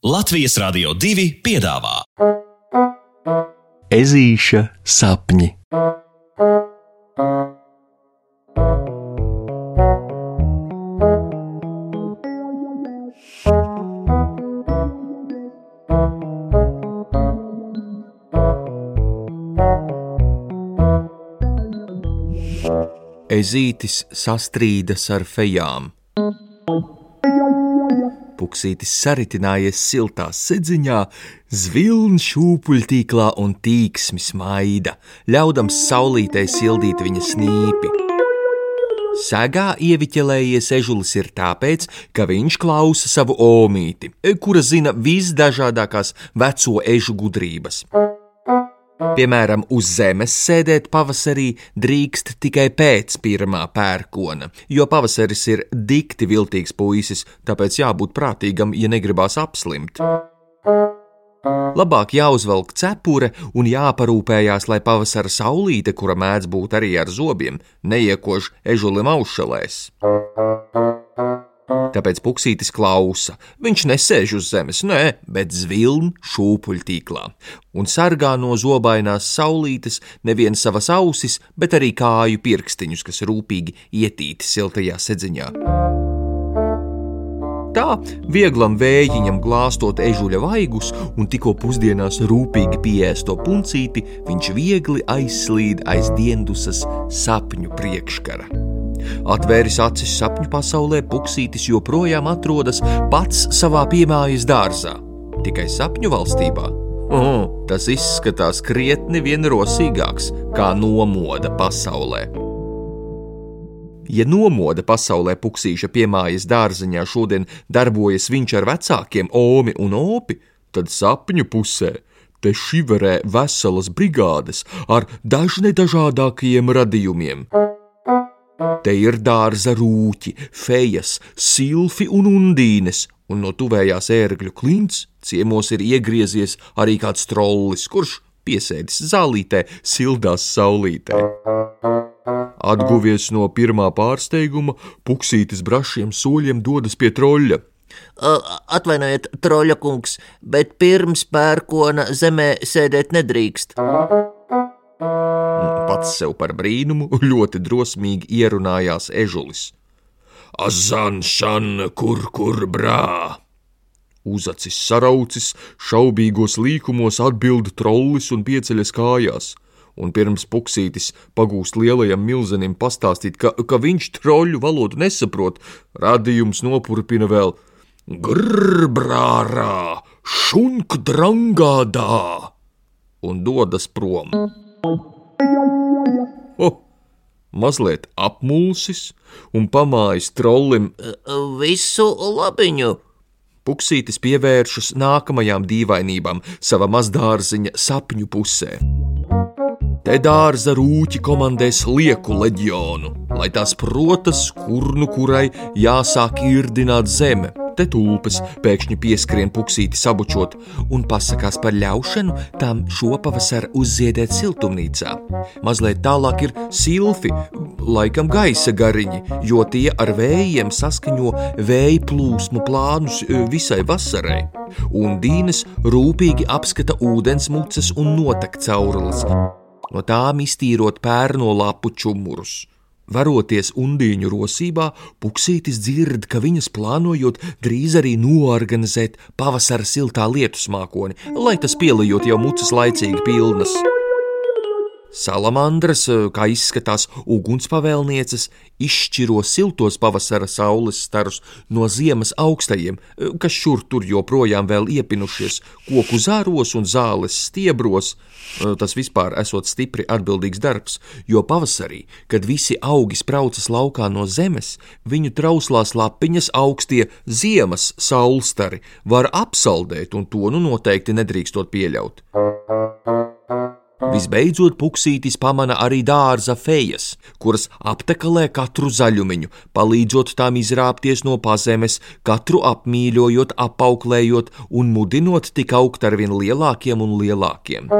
Latvijas Rādio 2 piedāvā Ezīša sapņi. Ezītis sastrīdas ar fejām. Puksītis saritinājies siltā sedziņā, zvilna šūpuļtīklā un tīksmi smaida, ļaudams saulītē sildīt viņa snīpi. Sagā ieviķelējies ežulis ir tāpēc, ka viņš klausa savu omīti, kura zina visdažādākās veco ežu gudrības. Piemēram, uz zemes sēdēt pavasarī drīkst tikai pēc pirmā pērkona, jo pavasaris ir dikti viltīgs puisis, tāpēc jābūt prātīgam, ja negribās apslimt. Labāk jāuzvelk cepure un jāparūpējās, lai pavasara saulīte, kura mēdz būt arī ar zobiem, neiekož ežulim aušalēs. Tāpēc puksītis klausa. Viņš nesēž uz zemes, nē, bet zviln šūpuļtīklā un sargā no zobainās saulītes nevien savas ausis, bet arī kāju pirkstiņus, kas rūpīgi ietīti siltajā sedziņā. Tā vieglam vējiņam glāstot ežuļa vaigus un tikko pusdienās rūpīgi pieēsto puncīti, viņš viegli aizslīd aiz diendusas sapņu priekškara. Atvēris acis sapņu pasaulē, Puksītis joprojām atrodas pats savā piemājas dārzā, tikai sapņu valstībā. Oh, tas izskatās krietni vien rosīgāks kā nomoda pasaulē. Ja nomoda pasaulē puksīša piemājas dārziņā šodien darbojas viņš ar vecākiem Omi un Opi, tad sapņu pusē te šiverē veselas brigādes ar dažnedažādākajiem radījumiem. Te ir dārza rūķi, fejas, silfi un undīnes, un no tuvējās ērgļu klints ciemos ir iegriezies arī kāds trollis, kurš piesēdis zālītē, sildās saulītē. Atguvies no pirmā pārsteiguma, puksītis brašiem soļiem dodas pie troļļa. Atvainojiet, troļļa kungs, bet pirms pērkona zemē sēdēt nedrīkst pats sev par brīnumu, ļoti drosmīgi ierunājās ežulis. Azan, šan, kur, kur, brā! Uzacis saraucis, šaubīgos līkumos atbild trollis un pieceļas kājās, un pirms puksītis pagūst lielajam milzenim pastāstīt, ka, ka viņš troļu valodu nesaprot, radījums nopurpina vēl grbrārā, šunk drangādā un dodas prom. Oh, mazliet apmulsis un pamājis trollim visu labiņu. Puksītis pievēršas nākamajām dīvainībām savā mazdārziņa sapņu pusē. Te dārza rūķi komandēs lieku leģionu, lai tās protas, kur nu kurai jāsāk irdināt zeme, te tulpes pēkšņi pieskrien puksīti sabučot un pasakās par ļaušanu tam šopavasar uzziedēt siltumnīcā. Mazliet tālāk ir silfi, laikam gaisa gariņi, jo tie ar vējiem saskaņo vēja plūsmu plānus e, visai vasarai. Un dīnes rūpīgi apskata ūdens mucas un notek caurules, no tām iztīrot pērno lapu čumurus. Varoties undīņu rosībā, Puksītis dzird, ka viņas plānojot drīz arī noorganizēt pavasara siltā lietu smākoni, lai tas pielījot jau mucas laicīgi pilnas. Salamandras, kā izskatās ugunspavēlnieces, izšķiro siltos pavasara saules starus no ziemas augstajiem, kas šur tur joprojām vēl iepinušies koku zāros un zāles stiebros, Eh, tas vispār esot stipri atbildīgs darbs, jo pavasarī, kad visi augi spraucas laukā no zemes, viņu trauslās lapiņas augstie ziemas saulstari var apsaldēt, un to nu noteikti nedrīkstot pieļaut. Visbeidzot, puksītis pamana arī dārza fejas, kuras aptekalē katru zaļumiņu, palīdzot tām izrāpties no pazemes, katru apmīļojot, apauklējot un mudinot tik augt ar vien lielākiem un lielākiem.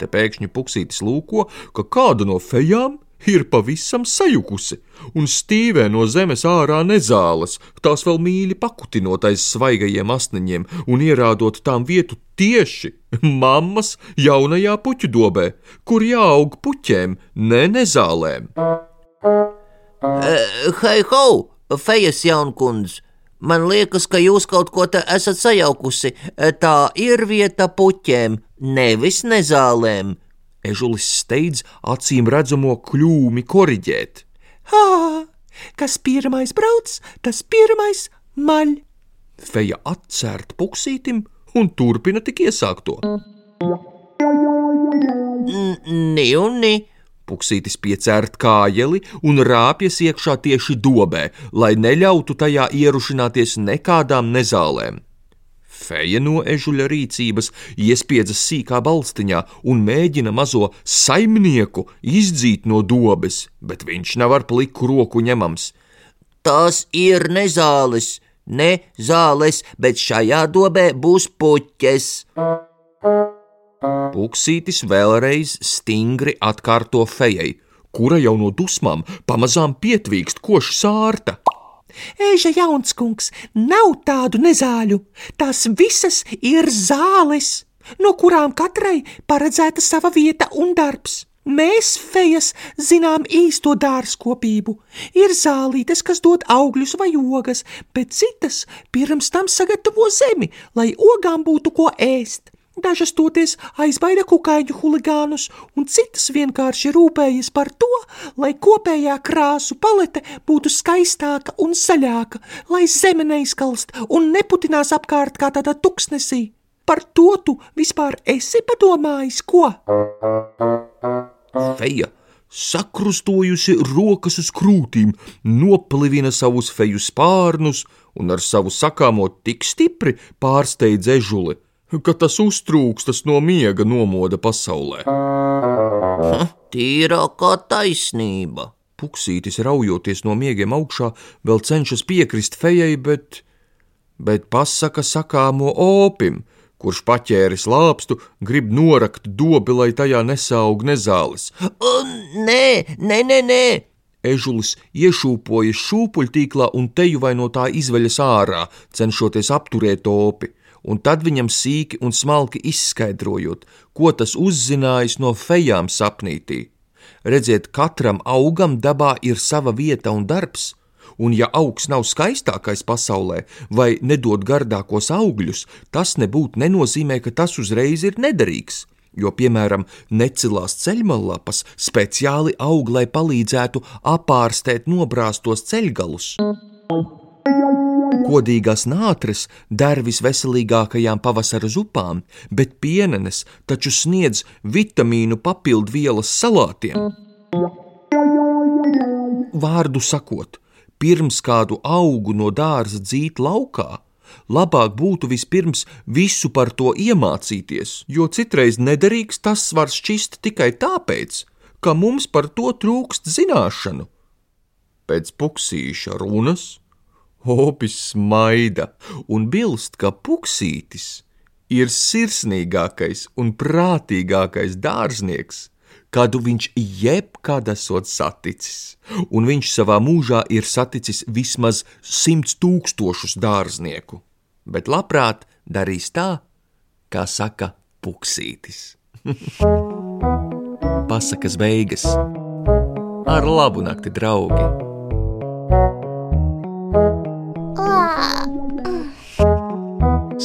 Te pēkšņi puksītis lūko, ka kāda no fejām ir pavisam sajukusi un stīvē no zemes ārā nezāles, tās vēl mīļi pakutinot aiz svaigajiem asniņiem un ierādot tām vietu tieši mammas jaunajā puķu dobē, kur jāaug puķēm, ne nezālēm. Uh, hei, ho, fejas jaunkundze! Man liekas, ka jūs kaut ko te esat sajaukusi. Tā ir vieta puķēm, nevis nezālēm. Ežulis steidz acīm redzamo kļūmi koriģēt. Hā, kas pirmais brauc, tas pirmais maļ. Feja atcērt puksītim un turpina tik iesākto. Ni un ni. Puksītis piecērt kājeli un rāpjas iekšā tieši dobē, lai neļautu tajā ierušināties nekādām nezālēm. Feja no ežuļa rīcības iespiedzas sīkā balstiņā un mēģina mazo saimnieku izdzīt no dobes, bet viņš nav ar pliku roku ņemams. Tās ir nezāles, ne zāles, bet šajā dobē būs puķes. Puksītis vēlreiz stingri atkārto fejai, kura jau no dusmām pamazām pietvīkst koša sārta. Eža jaunskungs, nav tādu nezāļu, tās visas ir zāles, no kurām katrai paredzēta sava vieta un darbs. Mēs, fejas, zinām īsto dārzkopību. Ir zālītes, kas dod augļus vai ogas, bet citas pirms tam sagatavo zemi, lai ogām būtu ko ēst. Dažas toties aizbaida kukaiņu huligānus, un citas vienkārši rūpējas par to, lai kopējā krāsu palete būtu skaistāka un zaļāka, lai zeme neizkalst un neputinās apkārt kā tādā tuksnesī. Par to tu vispār esi padomājis, ko? Feja sakrustojusi rokas uz krūtīm, noplivina savus feju spārnus un ar savu sakāmo tik stipri pārsteidz ežuli ka tas uztrūkstas no miega nomoda pasaulē. Ha, tīrākā taisnība. Puksītis raujoties no miegiem augšā, vēl cenšas piekrist fejai, bet, bet pasaka sakāmo opim, kurš paķēris lāpstu, grib norakt dobi, lai tajā nesaug nezāles. Nē, nē, nē, nē! Ežulis iešūpojas šūpuļtīklā un teju vai no tā izveļas ārā, cenšoties apturēt opi un tad viņam sīki un smalki izskaidrojot, ko tas uzzinājis no fejām sapnītī. Redziet, katram augam dabā ir sava vieta un darbs, un ja augs nav skaistākais pasaulē vai nedod gardākos augļus, tas nebūtu nenozīmē, ka tas uzreiz ir nederīgs. Jo, piemēram, necilās ceļmallapas speciāli aug, lai palīdzētu apārstēt nobrāztos ceļgalus. Kodīgās nātres der visveselīgākajām pavasara zupām, bet pienenes taču sniedz vitamīnu papildvielas salātiem. Vārdu sakot, pirms kādu augu no dārza dzīt laukā, labāk būtu vispirms visu par to iemācīties, jo citreiz nederīgs tas var šķist tikai tāpēc, ka mums par to trūkst zināšanu. Pēc puksīša runas Opis smaida un bilst, ka puksītis ir sirsnīgākais un prātīgākais dārznieks, kādu viņš jebkad esot saticis, un viņš savā mūžā ir saticis vismaz simts tūkstošus dārznieku, bet labprāt darīs tā, kā saka puksītis. Pasakas beigas ar labu nakti, draugi!